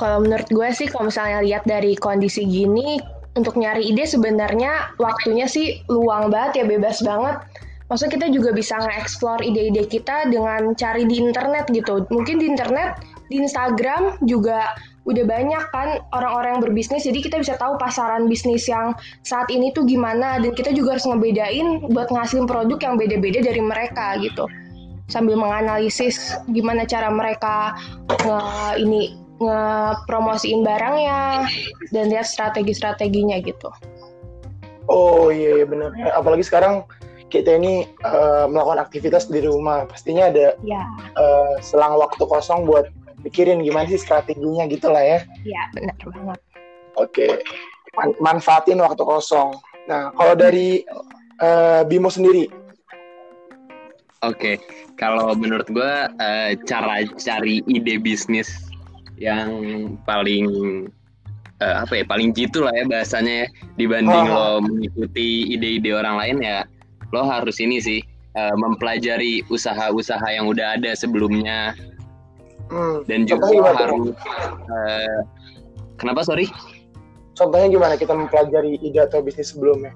Kalau menurut gue sih, kalau misalnya lihat dari kondisi gini, untuk nyari ide sebenarnya waktunya sih luang banget ya, bebas banget. Maksudnya kita juga bisa nge-explore ide-ide kita dengan cari di internet gitu. Mungkin di internet, di Instagram juga udah banyak kan orang-orang yang berbisnis, jadi kita bisa tahu pasaran bisnis yang saat ini tuh gimana, dan kita juga harus ngebedain buat ngasilin produk yang beda-beda dari mereka gitu. Sambil menganalisis gimana cara mereka nge ini ngepromosiin barangnya dan lihat strategi-strateginya gitu. Oh iya, iya benar. Apalagi sekarang kita ini uh, melakukan aktivitas di rumah, pastinya ada ya. uh, selang waktu kosong buat pikirin gimana sih strateginya gitu lah ya. Iya benar banget. Oke, Man manfaatin waktu kosong. Nah kalau dari uh, Bimo sendiri, Oke, kalau menurut gue uh, cara cari ide bisnis yang paling uh, apa ya paling jitu lah ya bahasanya ya. Dibanding oh. lo mengikuti ide-ide orang lain ya lo harus ini sih uh, mempelajari usaha-usaha yang udah ada sebelumnya. Hmm. dan juga harus uh, kenapa sorry? Contohnya gimana kita mempelajari ide atau bisnis sebelumnya?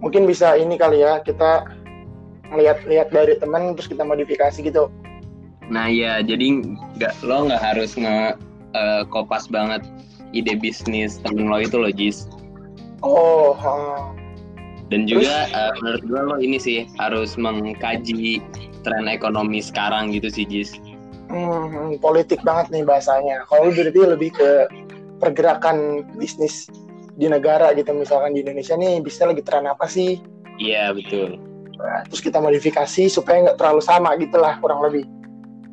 Mungkin bisa ini kali ya kita ngeliat-liat dari teman terus kita modifikasi gitu. Nah ya jadi nggak lo nggak harus nge uh, kopas banget ide bisnis temen lo itu lo Jis. Oh ha. dan juga uh, menurut gue lo ini sih harus mengkaji tren ekonomi sekarang gitu sih Jis. Hmm, politik banget nih bahasanya. Kalau berarti lebih ke pergerakan bisnis di negara gitu. Misalkan di Indonesia nih bisa lagi tren apa sih? Iya betul terus kita modifikasi supaya nggak terlalu sama gitulah kurang lebih.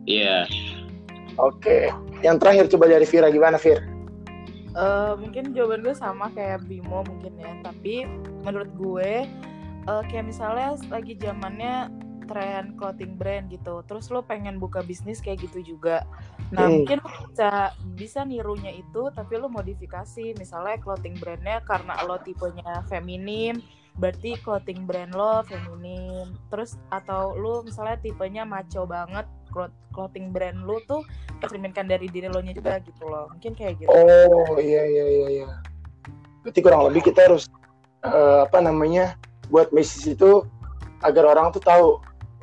Iya. Yeah. Oke. Yang terakhir coba dari Vira gimana Vir? Uh, mungkin jawaban gue sama kayak Bimo mungkin ya. Tapi menurut gue uh, kayak misalnya lagi zamannya tren clothing brand gitu. Terus lo pengen buka bisnis kayak gitu juga. Nah, hmm. mungkin bisa bisa nirunya itu tapi lo modifikasi misalnya clothing brandnya karena lo tipenya feminim berarti clothing brand lo feminin. Terus atau lu misalnya tipenya maco banget clothing brand lu tuh tercerminkan dari diri lo nya juga gitu loh. Mungkin kayak gitu. Oh iya iya iya iya. Berarti kurang lebih kita harus uh, apa namanya buat bisnis itu agar orang tuh tahu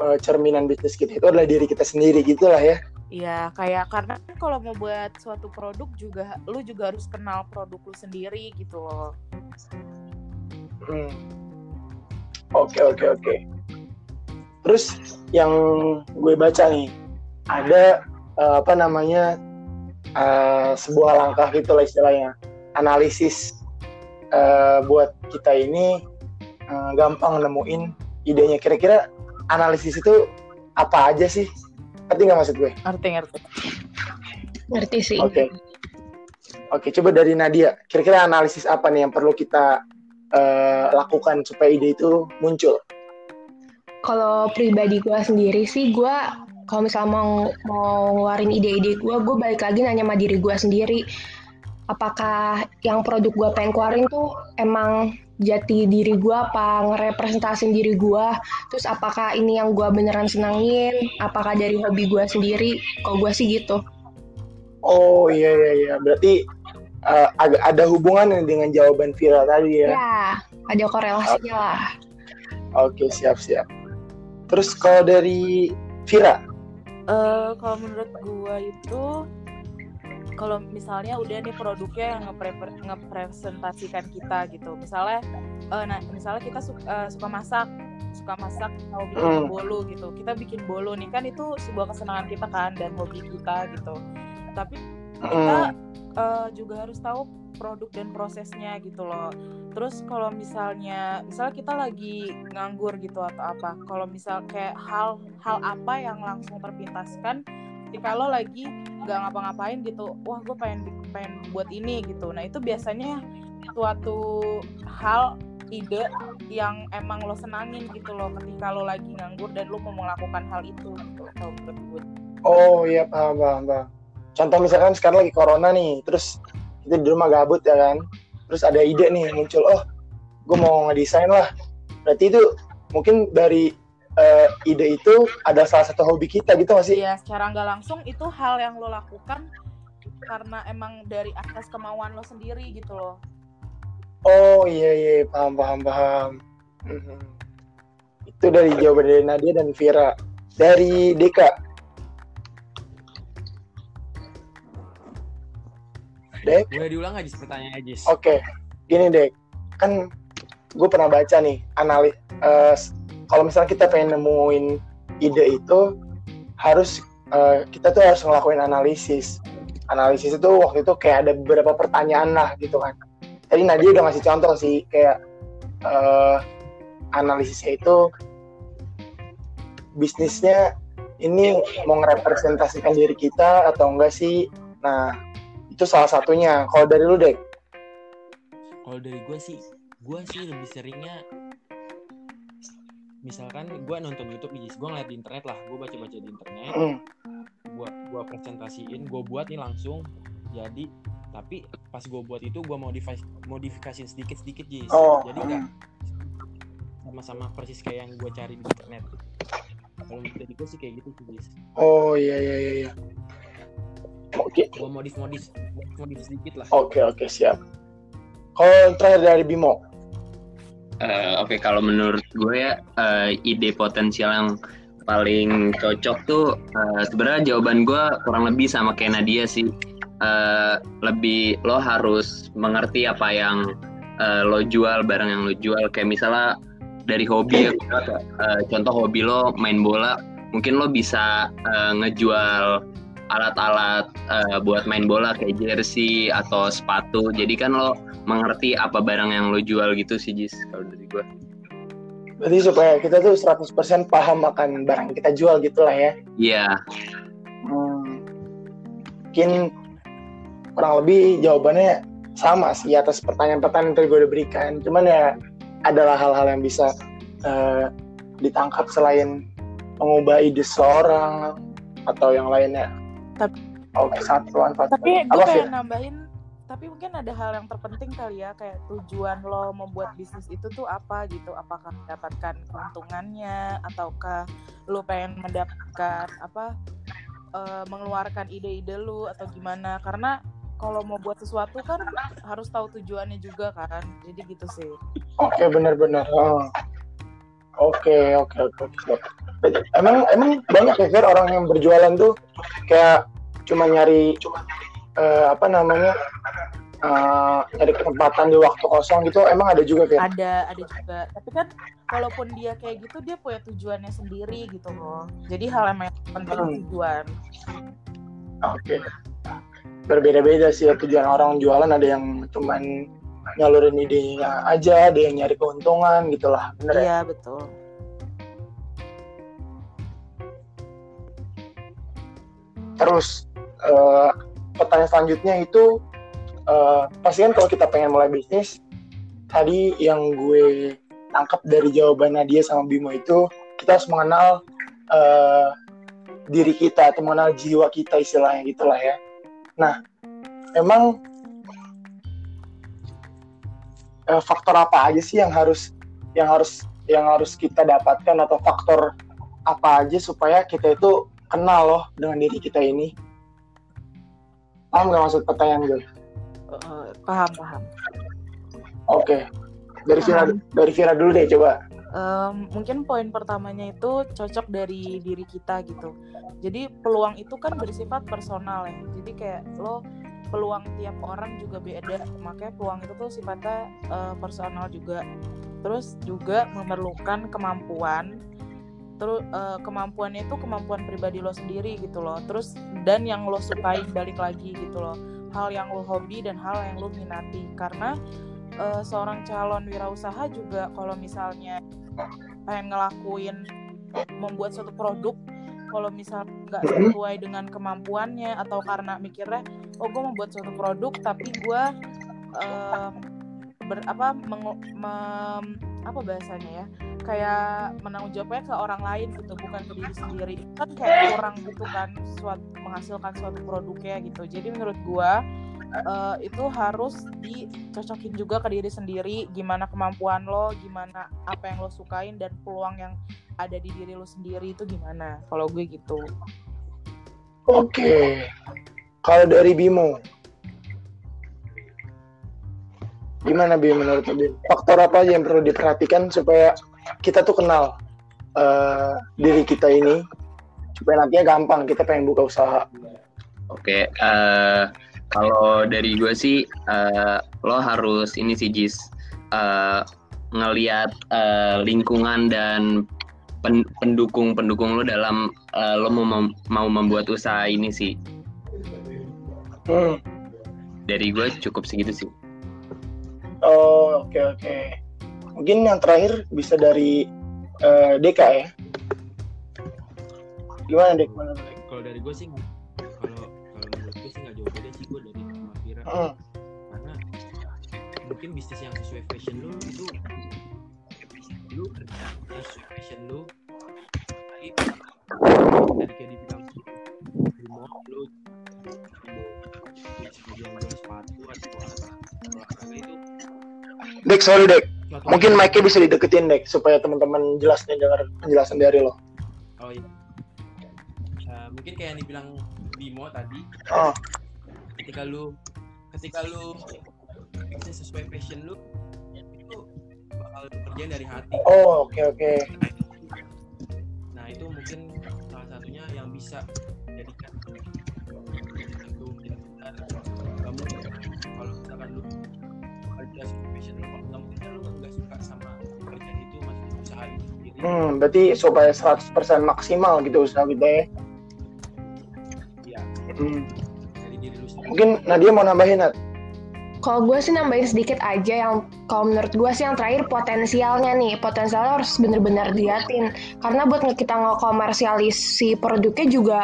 uh, cerminan bisnis kita itu adalah diri kita sendiri gitu lah ya. Iya, kayak karena kan kalau mau buat suatu produk juga, lu juga harus kenal produk lu sendiri gitu loh. Hmm. Oke oke oke. Terus yang gue baca nih ada uh, apa namanya uh, sebuah langkah gitu lah istilahnya analisis uh, buat kita ini uh, gampang nemuin idenya. Kira-kira analisis itu apa aja sih? Ngerti nggak maksud gue? Ngerti ngerti. Ngerti sih. Oke. Okay. Oke, coba dari Nadia. Kira-kira analisis apa nih yang perlu kita uh, lakukan supaya ide itu muncul? Kalau pribadi gue sendiri sih, gue kalau misalnya mau mau ngeluarin ide-ide gue, gue balik lagi nanya sama diri gue sendiri. Apakah yang produk gue pengen keluarin tuh emang jati diri gue apa ngerepresentasin diri gue terus apakah ini yang gue beneran senangin? Apakah dari hobi gue sendiri? Kalau gue sih gitu. Oh iya iya iya. Berarti uh, ada hubungan dengan jawaban viral tadi ya. Ya, ada korelasinya lah. Oke, siap siap. Terus kalau dari Vira? Uh, kalau menurut gua itu kalau misalnya udah nih produknya yang ngepresentasikan kita gitu. Misalnya uh, nah misalnya kita suka, uh, suka masak, suka masak mau bikin hmm. bolu gitu. Kita bikin bolu nih kan itu sebuah kesenangan kita kan dan hobi kita gitu. Tapi kita hmm uh, juga harus tahu produk dan prosesnya gitu loh. Terus kalau misalnya, misalnya kita lagi nganggur gitu atau apa, kalau misal kayak hal hal apa yang langsung terpintaskan, lo lagi nggak ngapa-ngapain gitu, wah gue pengen pengen buat ini gitu. Nah itu biasanya suatu hal ide yang emang lo senangin gitu loh ketika lo lagi nganggur dan lo mau melakukan hal itu gitu kalau menurut. Oh iya paham paham paham contoh misalkan sekarang lagi corona nih terus kita di rumah gabut ya kan terus ada ide nih muncul oh gue mau ngedesain lah berarti itu mungkin dari uh, ide itu ada salah satu hobi kita gitu gak sih? Iya, secara nggak langsung itu hal yang lo lakukan karena emang dari atas kemauan lo sendiri gitu loh. Oh iya iya paham paham paham. Hmm. Itu dari jawaban dari Nadia dan Vira. Dari Deka. Dek. Boleh diulang aja pertanyaannya Jis. Oke, okay. gini Dek. Kan gue pernah baca nih analis. Uh, kalau misalnya kita pengen nemuin ide itu harus uh, kita tuh harus ngelakuin analisis. Analisis itu waktu itu kayak ada beberapa pertanyaan lah gitu kan. Tadi Nadia udah ngasih contoh sih kayak uh, analisisnya itu bisnisnya ini mau ngerepresentasikan diri kita atau enggak sih? Nah, itu salah satunya. Kalau dari lu, Dek? Kalau dari gue sih, gue sih lebih seringnya misalkan gue nonton YouTube nih, gue ngeliat di internet lah, gue baca-baca di internet, mm. gue gue presentasiin, gue buat nih langsung, jadi tapi pas gue buat itu gue modifikasi modifikasi sedikit sedikit Jis, oh. jadi enggak sama-sama persis kayak yang gue cari di internet. Kalau dari gue sih kayak gitu sih Jis. Oh iya iya iya. Oke. Okay. Gue modif modif modif sedikit lah. Oke okay, oke okay, siap. Kalau terakhir dari Bimo, Uh, Oke, okay, kalau menurut gue ya uh, ide potensial yang paling cocok tuh uh, sebenarnya jawaban gue kurang lebih sama kayak Nadia sih. Uh, lebih lo harus mengerti apa yang uh, lo jual barang yang lo jual kayak misalnya dari hobi ya uh, contoh hobi lo main bola mungkin lo bisa uh, ngejual alat-alat uh, buat main bola kayak jersey atau sepatu. Jadi kan lo mengerti apa barang yang lo jual gitu sih Jis kalau dari gue berarti supaya kita tuh 100% paham akan barang kita jual gitu lah ya? Iya. Yeah. hmm, mungkin kurang lebih jawabannya sama sih atas pertanyaan-pertanyaan yang tadi gue udah berikan. Cuman ya adalah hal-hal yang bisa uh, ditangkap selain mengubah ide seorang atau yang lainnya tapi oke okay, satu tapi gue pengen nambahin tapi mungkin ada hal yang terpenting kali ya kayak tujuan lo membuat bisnis itu tuh apa gitu? Apakah mendapatkan keuntungannya? Ataukah lo pengen mendapatkan apa uh, mengeluarkan ide-ide lo atau gimana? Karena kalau mau buat sesuatu kan harus tahu tujuannya juga kan? Jadi gitu sih. Oke okay, benar-benar oh. oke oke oke emang emang banyak ya Fer orang yang berjualan tuh? Kayak cuma nyari cuma uh, apa namanya uh, nyari kesempatan di waktu kosong gitu emang ada juga kayak ada ada juga tapi kan walaupun dia kayak gitu dia punya tujuannya sendiri gitu loh jadi hal yang penting hmm. tujuan oke okay. berbeda-beda sih ya tujuan orang jualan ada yang cuman nyalurin idenya aja ada yang nyari keuntungan gitulah bener ya? iya ya? betul terus uh, pertanyaan selanjutnya itu uh, pasti kan kalau kita pengen mulai bisnis tadi yang gue tangkap dari jawaban Nadia sama Bimo itu kita harus mengenal uh, diri kita atau mengenal jiwa kita istilahnya gitulah ya. Nah, emang uh, faktor apa aja sih yang harus yang harus yang harus kita dapatkan atau faktor apa aja supaya kita itu kenal loh dengan diri kita ini? Paham nggak maksud pertanyaan gue? Uh, paham, paham. Oke. Okay. Dari Vira, dari Vira dulu deh coba. Um, mungkin poin pertamanya itu cocok dari diri kita gitu. Jadi peluang itu kan bersifat personal ya. Jadi kayak lo peluang tiap orang juga beda. Makanya peluang itu tuh sifatnya uh, personal juga. Terus juga memerlukan kemampuan terus uh, kemampuannya itu kemampuan pribadi lo sendiri gitu loh. Terus dan yang lo sukai balik lagi gitu loh. Hal yang lo hobi dan hal yang lo minati. Karena uh, seorang calon wirausaha juga kalau misalnya pengen ngelakuin membuat suatu produk kalau misal nggak sesuai dengan kemampuannya atau karena mikirnya oh gue membuat suatu produk tapi gue uh, ber, apa meng, mem, apa bahasanya ya kayak menanggung jawabnya ke orang lain gitu bukan ke diri sendiri. Kan kayak kurang gitu kan suatu menghasilkan suatu produknya gitu. Jadi menurut gua uh, itu harus dicocokin juga ke diri sendiri gimana kemampuan lo gimana apa yang lo sukain dan peluang yang ada di diri lo sendiri itu gimana. Kalau gue gitu. Oke. Okay. kalau dari Bimo gimana Bimo menurut lo faktor apa aja yang perlu diperhatikan supaya kita tuh kenal uh, diri kita ini supaya nantinya gampang kita pengen buka usaha oke okay, uh, kalau dari gue sih uh, lo harus ini sih Jis uh, ngelihat uh, lingkungan dan pen pendukung pendukung lo dalam uh, lo mau mem mau membuat usaha ini sih. Hmm. Dari gue cukup segitu sih. Oh oke okay, oke. Okay. Mungkin yang terakhir bisa dari uh, Deka ya. Gimana Dek? Kalau dari gue sih uh. karena mungkin bisnis yang sesuai fashion lu itu lu kerja yang sesuai fashion lu tadi tadi kayak dibilang di mall lu jual sepatu atau olahraga itu Dek, sorry Dek. Mungkin mic-nya bisa dideketin Dek supaya teman-teman jelas nih dengar penjelasan dari lo. Oh iya. Uh, mungkin kayak yang dibilang Bimo tadi. Oh. Ketika lu ketika lu sesuai passion lu itu bakal kerjaan dari hati oh oke okay, oke okay. nah itu mungkin salah satunya yang bisa jadikan itu kamu kalau misalkan lu kerja sesuai passion lu nggak mungkin lu nggak suka sama kerjaan itu masih usaha itu sendiri. Hmm berarti supaya 100% maksimal gitu usaha kita ya? Iya. Hmm. Mungkin Nadia mau nambahin, Nat? Kalau gue sih nambahin sedikit aja yang kalau menurut gue sih yang terakhir potensialnya nih. Potensialnya harus bener-bener diliatin. Karena buat kita nge-komersialisi produknya juga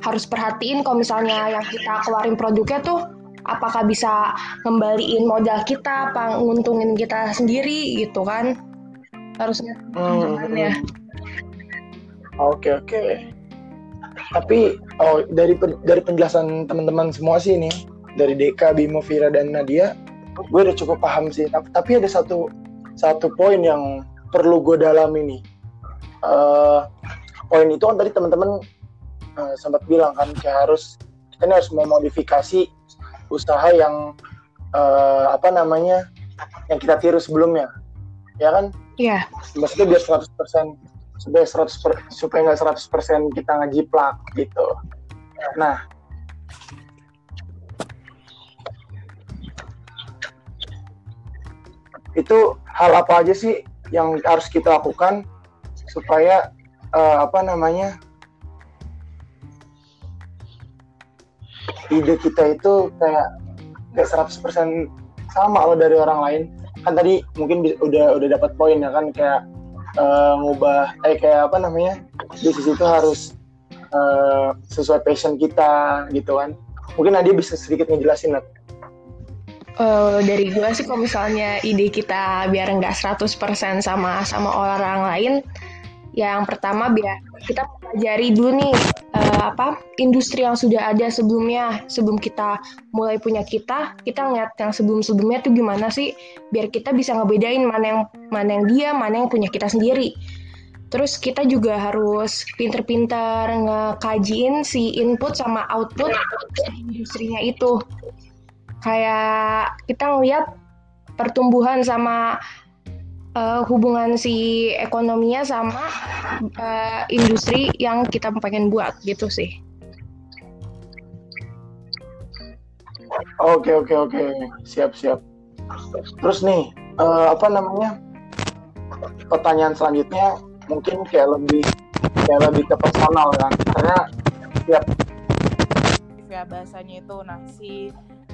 harus perhatiin kalau misalnya yang kita keluarin produknya tuh apakah bisa ngembaliin modal kita apa nguntungin kita sendiri gitu kan harusnya hmm. ya oke oke tapi oh dari dari penjelasan teman-teman semua sih ini dari Deka, Bimo, Vira dan Nadia, gue udah cukup paham sih. Tapi ada satu satu poin yang perlu gue dalam ini. Uh, poin itu kan tadi teman-teman uh, sempat bilang kan kayak harus kita ini harus memodifikasi usaha yang uh, apa namanya yang kita tiru sebelumnya, ya kan? Iya. Yeah. Maksudnya biar 100% supaya 100 per, supaya nggak 100% kita ngejiplak gitu. Nah, itu hal apa aja sih yang harus kita lakukan supaya uh, apa namanya ide kita itu kayak kayak 100% sama loh dari orang lain kan tadi mungkin udah udah dapat poin ya kan kayak uh, ngubah eh kayak apa namanya bisnis itu harus uh, sesuai passion kita gitu kan mungkin Nadia bisa sedikit ngejelasin Nat. Uh, dari gue sih kalau misalnya ide kita biar nggak 100% sama sama orang lain yang pertama biar kita pelajari dulu nih uh, apa industri yang sudah ada sebelumnya sebelum kita mulai punya kita kita ngeliat yang sebelum sebelumnya tuh gimana sih? Biar kita bisa ngebedain mana yang mana yang dia mana yang punya kita sendiri. Terus kita juga harus pinter-pinter ngekajiin si input sama output industrinya itu. Kayak kita ngeliat pertumbuhan sama uh, hubungan si ekonominya sama uh, industri yang kita pengen buat gitu sih. Oke oke oke siap siap. Terus nih uh, apa namanya pertanyaan selanjutnya mungkin kayak lebih kayak lebih ke personal kan karena siap ya bahasanya itu nah si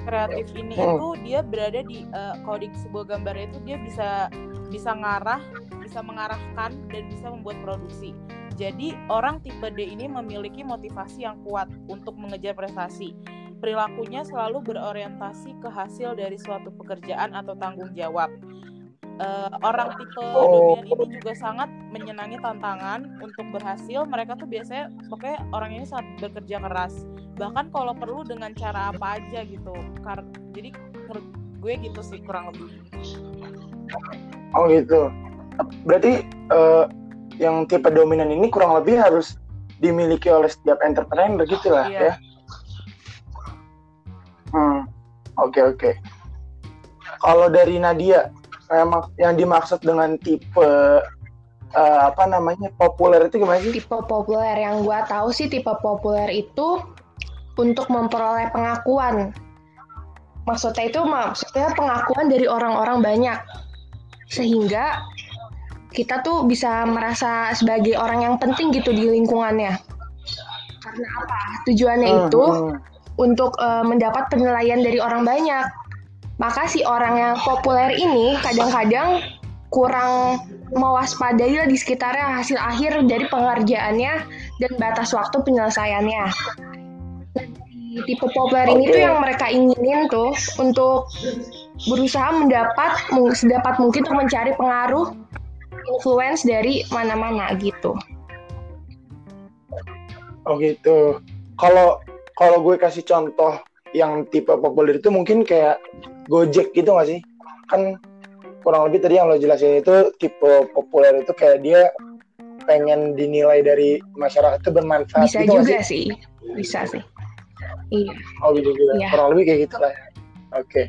kreatif ini hmm. itu dia berada di uh, kalau di sebuah gambar itu dia bisa bisa ngarah bisa mengarahkan dan bisa membuat produksi. Jadi orang tipe D ini memiliki motivasi yang kuat untuk mengejar prestasi. Perilakunya selalu berorientasi ke hasil dari suatu pekerjaan atau tanggung jawab. Uh, orang tipe oh. dominan ini juga sangat menyenangi tantangan untuk berhasil. Mereka tuh biasanya pokoknya orang ini sangat bekerja keras. Bahkan kalau perlu dengan cara apa aja gitu. Jadi gue gitu sih kurang lebih oh gitu berarti uh, yang tipe dominan ini kurang lebih harus dimiliki oleh setiap entrepreneur gitu lah iya. ya hmm oke okay, oke okay. kalau dari Nadia yang dimaksud dengan tipe uh, apa namanya populer itu gimana sih? Tipe populer yang gue tahu sih tipe populer itu untuk memperoleh pengakuan. Maksudnya itu maksudnya pengakuan dari orang-orang banyak sehingga kita tuh bisa merasa sebagai orang yang penting gitu di lingkungannya. Karena apa? Tujuannya uh, itu uh. untuk uh, mendapat penilaian dari orang banyak maka si orang yang populer ini kadang-kadang kurang mewaspadai lah di sekitarnya hasil akhir dari pengerjaannya dan batas waktu penyelesaiannya. Di tipe populer okay. ini tuh yang mereka inginin tuh untuk berusaha mendapat sedapat mungkin untuk mencari pengaruh influence dari mana-mana gitu. Oh gitu. Kalau kalau gue kasih contoh yang tipe populer itu mungkin kayak Gojek gitu gak sih? Kan kurang lebih tadi yang lo jelasin itu tipe populer itu kayak dia pengen dinilai dari masyarakat itu bermanfaat bisa gitu juga sih? sih bisa sih iya oh bisa juga iya. kurang lebih kayak gitu lah oke okay.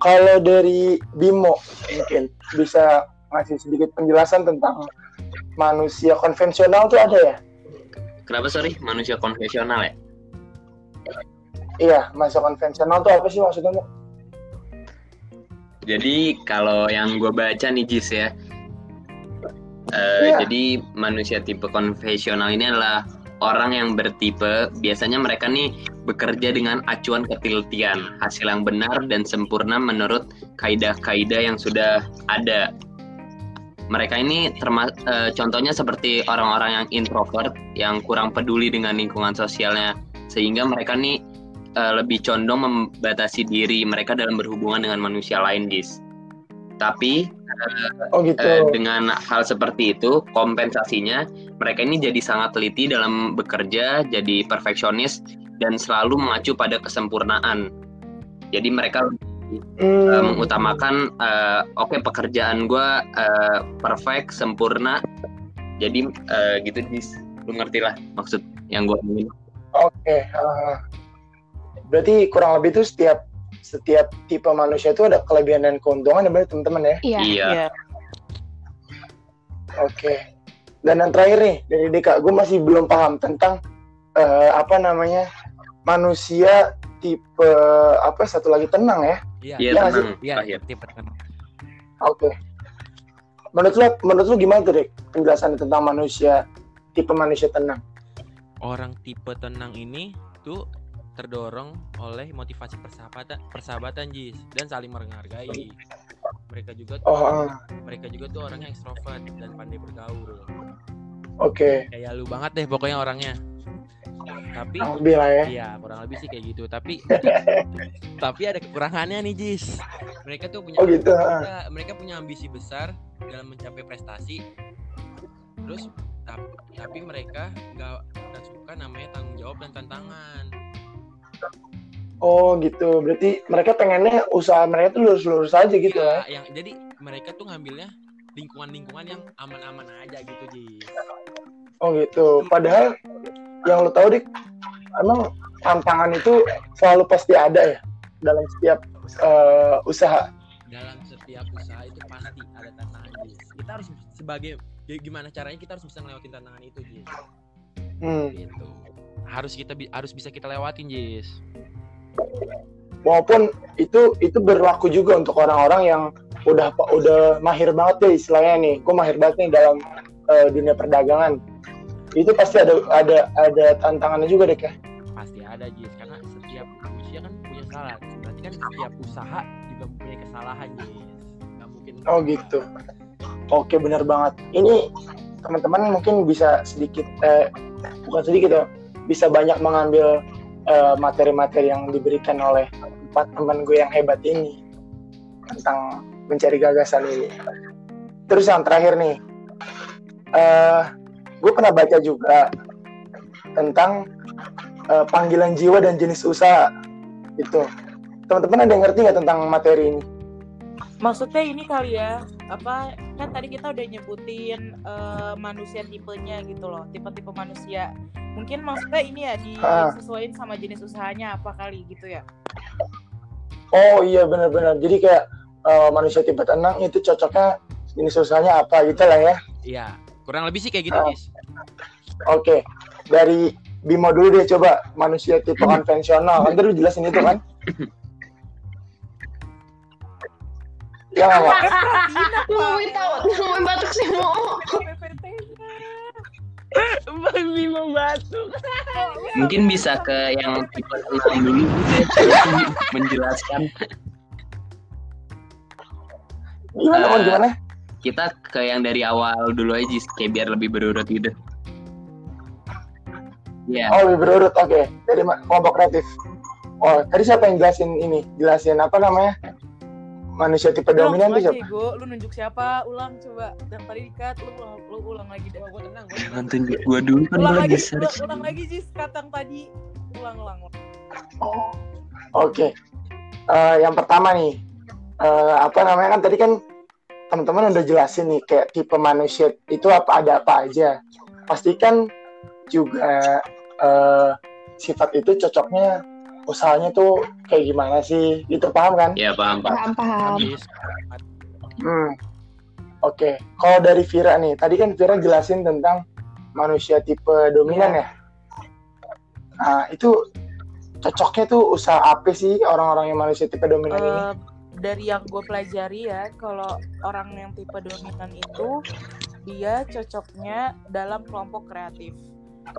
Kalau dari Bimo mungkin bisa ngasih sedikit penjelasan tentang manusia konvensional tuh ada ya? Kenapa sorry? Manusia konvensional ya? Iya, masa konvensional tuh apa sih maksudnya? Jadi kalau yang gue baca nih Jis ya, uh, jadi manusia tipe konvensional ini adalah orang yang bertipe biasanya mereka nih bekerja dengan acuan ketelitian, hasil yang benar dan sempurna menurut kaidah-kaidah yang sudah ada. Mereka ini termas uh, contohnya seperti orang-orang yang introvert yang kurang peduli dengan lingkungan sosialnya sehingga mereka nih uh, lebih condong membatasi diri mereka dalam berhubungan dengan manusia lain, Dis. Tapi uh, oh, gitu. uh, dengan hal seperti itu, kompensasinya mereka ini jadi sangat teliti dalam bekerja, jadi perfeksionis dan selalu mengacu pada kesempurnaan. Jadi mereka hmm. uh, mengutamakan, uh, oke okay, pekerjaan gue uh, perfect, sempurna. Jadi uh, gitu, Dis. Lu ngerti lah maksud yang gue ingin. Oke, okay. uh, berarti kurang lebih itu setiap setiap tipe manusia itu ada kelebihan dan keuntungan ya berarti teman-teman ya? Iya, iya. iya. oke. Okay. dan yang terakhir nih dari Deka gue masih belum paham tentang uh, apa namanya manusia tipe apa satu lagi tenang ya? Iya. Iya ya, tenang. iya ya, tipe tenang. Oke. Okay. menurut lu menurut lu gimana tuh Dek penjelasan tentang manusia tipe manusia tenang. Orang tipe tenang ini tuh terdorong oleh motivasi persahabatan persahabatan Jis dan saling menghargai mereka juga tuh, oh. Ah. mereka juga tuh orangnya ekstrovert dan pandai bergaul oke okay. kayak lu banget deh pokoknya orangnya tapi lebih lah ya iya kurang lebih sih kayak gitu tapi tapi ada kekurangannya nih Jis mereka tuh punya oh, gitu. mereka, mereka punya ambisi besar dalam mencapai prestasi terus tapi, tapi mereka nggak suka namanya tanggung jawab dan tantangan Oh gitu, berarti mereka pengennya usaha mereka tuh lurus-lurus aja gitu ya? Yang jadi mereka tuh ngambilnya lingkungan-lingkungan yang aman-aman aja gitu Ji. Oh gitu, padahal yang lo tau dik, emang tantangan itu selalu pasti ada ya dalam setiap uh, usaha. Dalam setiap usaha itu pasti ada tantangan Ji. Kita harus sebagai gimana caranya kita harus bisa ngelewatin tantangan itu Ji. Hmm. Gitu harus kita harus bisa kita lewatin Jis. Maupun itu itu berlaku juga untuk orang-orang yang udah udah mahir banget deh istilahnya nih. Gue mahir banget nih dalam uh, dunia perdagangan. Itu pasti ada ada ada tantangannya juga deh ya pasti ada Jis. Karena setiap manusia kan punya salah. Berarti kan setiap usaha juga punya kesalahan Jis. Nggak mungkin. Oh gitu. Oke benar banget. Ini teman-teman mungkin bisa sedikit eh, bukan sedikit ya bisa banyak mengambil eh, materi-materi uh, yang diberikan oleh empat teman gue yang hebat ini tentang mencari gagasan ini. Terus yang terakhir nih, uh, gue pernah baca juga tentang uh, panggilan jiwa dan jenis usaha itu. Teman-teman ada yang ngerti nggak tentang materi ini? Maksudnya ini kali ya, apa kan tadi kita udah nyebutin uh, manusia tipenya gitu loh, tipe-tipe manusia. Mungkin maksudnya ini ya disesuaikan sama jenis usahanya apa kali gitu ya? Oh iya benar-benar. Jadi kayak uh, manusia tipe tenang itu cocoknya jenis usahanya apa gitu lah ya? Iya, kurang lebih sih kayak gitu, uh, Oke, okay. dari Bimo dulu deh coba manusia tipe konvensional. Kan tadi jelasin itu kan? Ya, Mau tahu, mau batuk sih mau. Bang Bimo batuk. Mungkin bisa ke yang tipe enam dulu menjelaskan. Gimana, uh, gimana? Kita ke yang dari awal dulu aja, kayak biar lebih berurut gitu. Yeah. Oh, lebih berurut, oke. Okay. Dari kelompok kreatif. Oh, tadi siapa yang jelasin ini? Jelasin apa namanya? Manusia tipe dominan tuh siapa? Gue, lu nunjuk siapa? Ulang coba. Yang tadi dikat, lu ulang, lu ulang lagi deh. Gue tenang. Jangan tunjuk gue dulu kan ulang lagi, ulang, ulang lagi Jis, kata yang tadi. Ulang, ulang. Oh, oke. Okay. Uh, eh, yang pertama nih, uh, apa namanya kan tadi kan teman-teman udah jelasin nih kayak tipe manusia itu apa ada apa aja. Pastikan juga uh, sifat itu cocoknya usahanya tuh kayak gimana sih gitu paham kan? Iya paham paham. Paham Hmm. Oke, okay. kalau dari Vira nih, tadi kan Vira jelasin tentang manusia tipe dominan ya. Nah itu cocoknya tuh usaha apa sih orang-orang yang manusia tipe dominan uh, ini? Eh, dari yang gue pelajari ya, kalau orang yang tipe dominan itu dia cocoknya dalam kelompok kreatif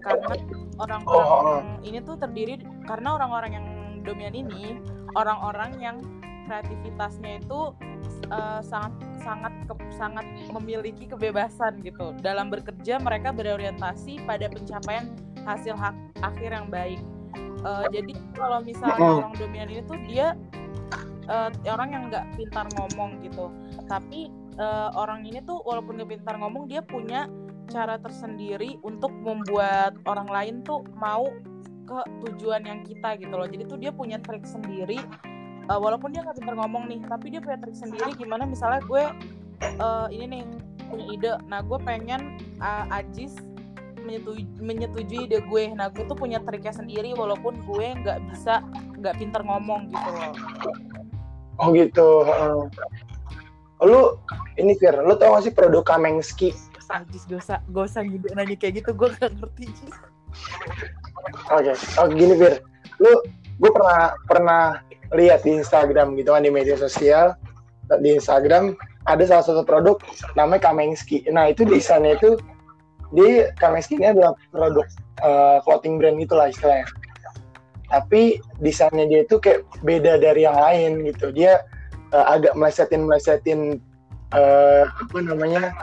karena orang-orang oh. ini tuh terdiri karena orang-orang yang dominan ini orang-orang yang kreativitasnya itu uh, sangat sangat ke, sangat memiliki kebebasan gitu dalam bekerja mereka berorientasi pada pencapaian hasil hak, akhir yang baik uh, jadi kalau misalnya oh. orang dominan ini tuh dia uh, orang yang nggak pintar ngomong gitu tapi uh, orang ini tuh walaupun nggak pintar ngomong dia punya cara tersendiri untuk membuat orang lain tuh mau ke tujuan yang kita gitu loh. Jadi tuh dia punya trik sendiri. Uh, walaupun dia nggak pintar ngomong nih tapi dia punya trik sendiri gimana misalnya gue uh, ini nih punya ide. Nah gue pengen uh, Ajis menyetujui, menyetujui ide gue. Nah gue tuh punya triknya sendiri walaupun gue nggak bisa nggak pintar ngomong gitu loh. Oh gitu uh, lu ini Fir, lu tau gak sih produk Kamengski Ajis gak usah gak usah gitu nanya kayak gitu gue gak ngerti Jis. Oke okay. oh gini Fir. Lu gue pernah pernah lihat di Instagram gitu kan di media sosial. Di Instagram ada salah satu produk namanya Kamengski. Nah itu desainnya itu di Kamengski ini adalah produk uh, clothing brand itulah istilahnya. Tapi desainnya dia itu kayak beda dari yang lain gitu. Dia uh, agak melesetin melesetin uh, apa namanya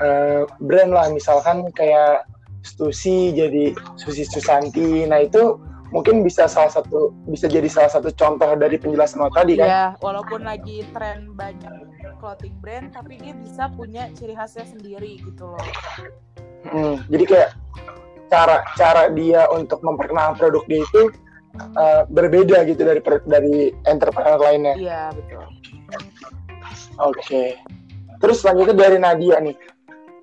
uh, brand lah. Misalkan kayak Stusi jadi Susi Susanti. Nah itu mungkin bisa salah satu bisa jadi salah satu contoh dari penjelasan lo tadi kan? Ya walaupun lagi tren banyak clothing brand tapi dia bisa punya ciri khasnya sendiri gitu loh. Hmm, jadi kayak cara cara dia untuk memperkenalkan produk dia itu uh, berbeda gitu dari dari entrepreneur lainnya. Iya betul. Oke. Okay. terus selanjutnya dari Nadia nih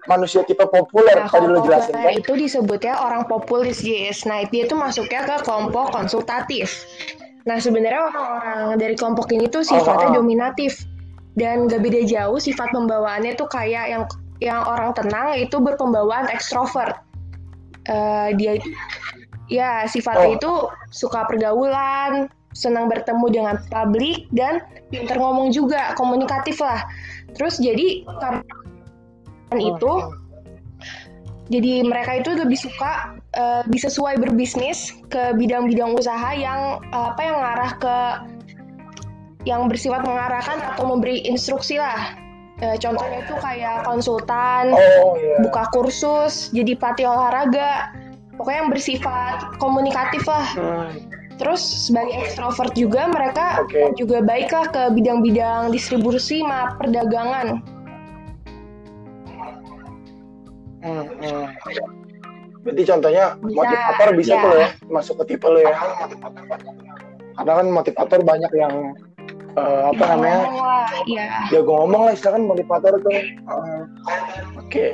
manusia tipe populer nah, tadi lo jelasin kan? itu disebutnya orang populis guys. Nah dia itu masuknya ke kelompok konsultatif. Nah sebenarnya orang-orang dari kelompok ini tuh sifatnya oh, oh. dominatif dan gak beda jauh sifat pembawaannya tuh kayak yang yang orang tenang itu berpembawaan ekstrovert. Uh, dia ya sifatnya oh. itu suka pergaulan, senang bertemu dengan publik dan pinter ngomong juga, komunikatif lah. Terus jadi karena oh, itu jadi mereka itu lebih suka uh, sesuai berbisnis ke bidang-bidang usaha yang uh, apa yang mengarah ke yang bersifat mengarahkan atau memberi instruksi lah. Uh, contohnya itu kayak konsultan, oh, yeah. buka kursus, jadi pelatih olahraga, pokoknya yang bersifat komunikatif lah. Hmm. Terus sebagai ekstrovert juga mereka okay. juga baiklah ke bidang-bidang distribusi ma perdagangan. Hmm, hmm. Berarti contohnya bisa, motivator bisa ya. tuh ya masuk ke tipe lo ya. Karena kan motivator banyak yang uh, apa ya, namanya? ya. ya gue ngomong lah istilah kan motivator tuh. Uh, Oke. Okay.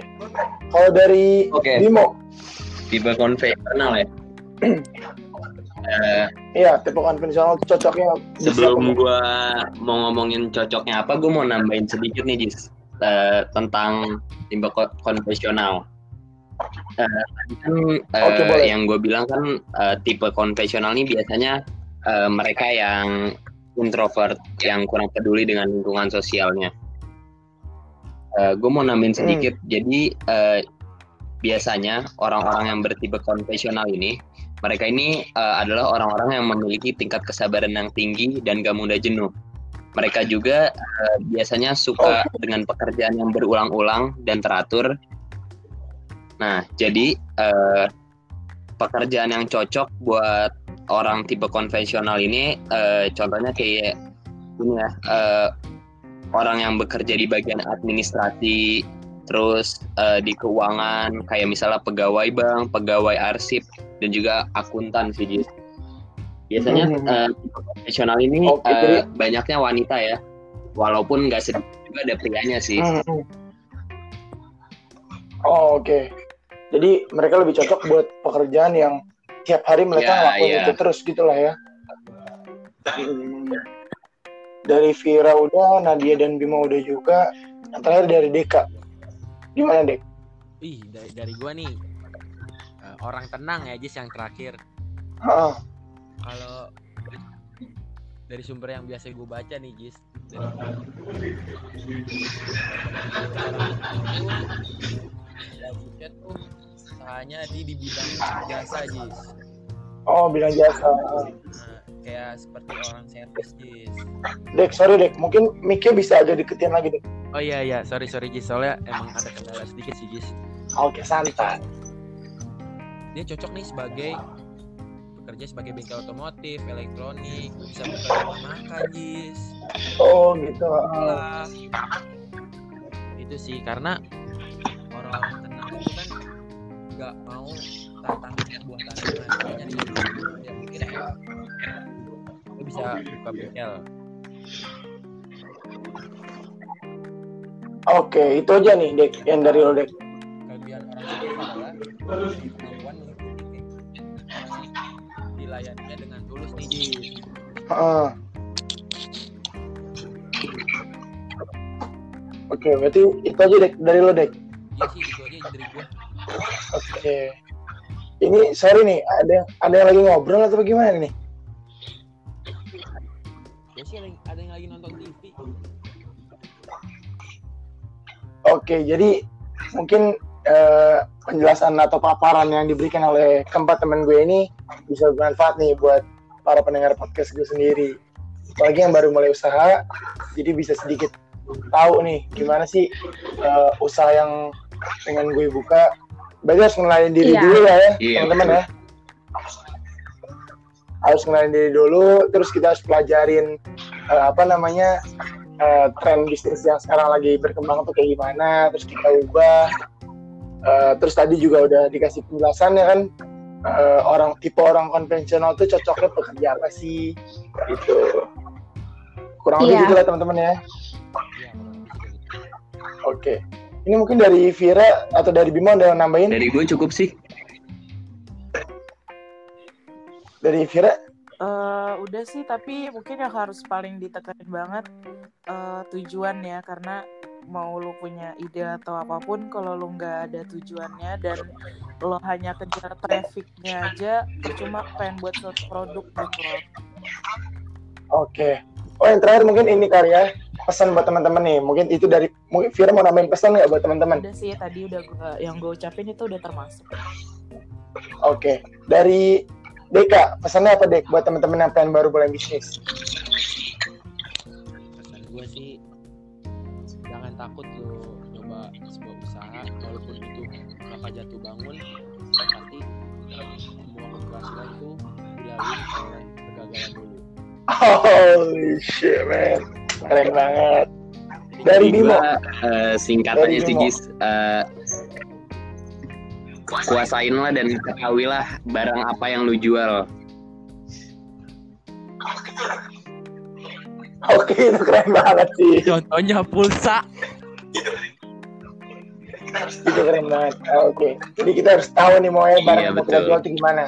Kalau dari okay. Bimo tipe konvensional ya. Uh, iya, tipe konvensional cocoknya. Sebelum gue mau ngomongin cocoknya apa, gue mau nambahin sedikit nih, Jis, uh, tentang tipe konvensional. Uh, kan uh, okay, yang gue bilang kan uh, tipe konvensional ini biasanya uh, mereka yang introvert, yang kurang peduli dengan lingkungan sosialnya. Uh, gue mau nambahin sedikit, hmm. jadi uh, biasanya orang-orang yang bertipe konvensional ini mereka ini uh, adalah orang-orang yang memiliki tingkat kesabaran yang tinggi dan gak mudah jenuh. Mereka juga uh, biasanya suka oh. dengan pekerjaan yang berulang-ulang dan teratur. Nah, jadi uh, pekerjaan yang cocok buat orang tipe konvensional ini, uh, contohnya kayak ini ya, uh, orang yang bekerja di bagian administrasi, terus uh, di keuangan kayak misalnya pegawai bank, pegawai arsip dan juga akuntan sih Jis. Biasanya hmm. uh, profesional ini okay, uh, banyaknya wanita ya, walaupun nggak sedikit juga ada prianya sih. Hmm. Oh oke, okay. jadi mereka lebih cocok buat pekerjaan yang tiap hari mereka yeah, ngelakuin yeah. itu terus gitulah ya. Hmm. Dari Vira udah, Nadia dan Bima udah juga. Yang terakhir dari Deka Gimana, Dek? Ih, dari, dari gua nih uh, orang tenang ya, Jis yang terakhir. Oh. Kalau dari sumber yang biasa gue baca nih, Jis. Dari tuh usahanya di di bidang jasa, Jis. Oh, bidang jasa. Nah, kayak seperti orang servis, Jis. Dek, sorry, Dek. Mungkin mic bisa aja deketin lagi, Dek. Oh iya iya, sorry sorry Jis, soalnya emang ada kendala sedikit sih Jis. Oke, santai. Dia cocok nih sebagai bekerja sebagai bengkel otomotif, elektronik, bisa bekerja makan Jis. Oh gitu. Lah. Itu sih karena orang tenang itu kan nggak mau tantangan buat tantangan makanya dia, dia mungkin ya, bisa buka bengkel Oke, itu aja nih, Dek, yang dari lo, Dek. Kelebihan orang adalah Uh. Oke, berarti itu aja, Dek, dari lo, Dek. Iya sih, itu aja dari gua. Oke. Ini sorry nih, ada ada yang lagi ngobrol atau bagaimana nih? Ya sih ada yang lagi nonton TV. Oke, jadi mungkin uh, penjelasan atau paparan yang diberikan oleh keempat teman gue ini bisa bermanfaat nih buat para pendengar podcast gue sendiri. Apalagi yang baru mulai usaha, jadi bisa sedikit tahu nih gimana sih uh, usaha yang dengan gue buka. Berarti harus mengenalin diri yeah. dulu ya, ya yeah. teman-teman ya. Harus mengenalin diri dulu, terus kita harus pelajarin uh, apa namanya uh, tren bisnis yang sekarang lagi berkembang tuh kayak gimana terus kita ubah uh, terus tadi juga udah dikasih penjelasan ya kan uh, orang tipe orang konvensional tuh cocoknya pekerja apa sih? Gitu. Kurang lebih yeah. gitu lah teman-teman ya. Oke. Okay. ini mungkin dari Vira atau dari Bima udah nambahin? Dari gue cukup sih. Dari Vira? Uh, udah sih, tapi mungkin yang harus paling ditekanin banget uh, tujuan ya, karena mau lu punya ide atau apa pun, kalau lu nggak ada tujuannya dan lo hanya kejar trafficnya aja, percuma pengen buat suatu produk gitu Oke. Okay. Oh yang terakhir mungkin ini karya pesan buat teman-teman nih. Mungkin itu dari mungkin Fira mau nambahin pesan nggak buat teman-teman? Udah sih tadi udah gua, yang gue ucapin itu udah termasuk. Oke. Okay. Dari Deka, pesannya apa Dek buat teman-teman yang pengen baru mulai bisnis? Pesan gue sih takut lo coba sebuah usaha walaupun itu bakal jatuh bangun pasti semua keberhasilan itu dilalui oleh jalan dulu. Holy shit, man. Keren banget. Dari Bimo. eh, singkatannya sih Bimo. Jis, eh, kuasain lah dan ketahuilah barang apa yang lu jual. Oke, itu keren banget sih. Contohnya pulsa. Itu keren banget. Ah, Oke. Jadi kita harus tahu nih mau Iya, barang betul. jual itu gimana.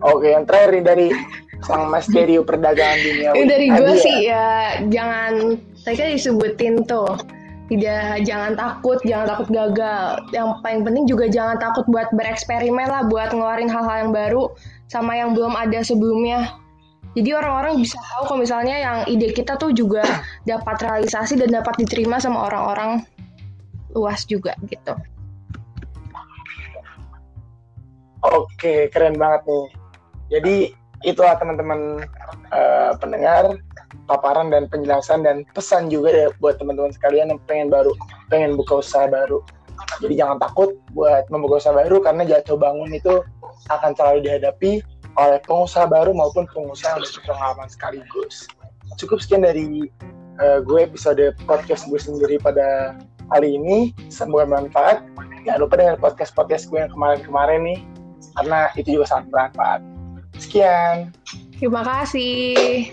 Oke, yang terakhir nih dari sang Mas Derio perdagangan dunia. Ini dari gue sih ya jangan tadi kan disebutin tuh tidak jangan takut jangan takut gagal yang paling penting juga jangan takut buat bereksperimen lah buat ngeluarin hal-hal yang baru sama yang belum ada sebelumnya jadi orang-orang bisa tahu kalau misalnya yang ide kita tuh juga dapat realisasi dan dapat diterima sama orang-orang luas juga gitu Oke, keren banget nih. Jadi itulah teman-teman eh, pendengar paparan dan penjelasan dan pesan juga ya buat teman-teman sekalian yang pengen baru, pengen buka usaha baru. Jadi jangan takut buat membuka usaha baru karena jatuh bangun itu akan selalu dihadapi oleh pengusaha baru maupun pengusaha yang pengalaman sekaligus. Cukup sekian dari eh, gue episode podcast gue sendiri pada kali ini. Semoga bermanfaat. Jangan lupa dengan podcast-podcast gue yang kemarin-kemarin nih karena itu juga sangat bermanfaat. Sekian. terima kasih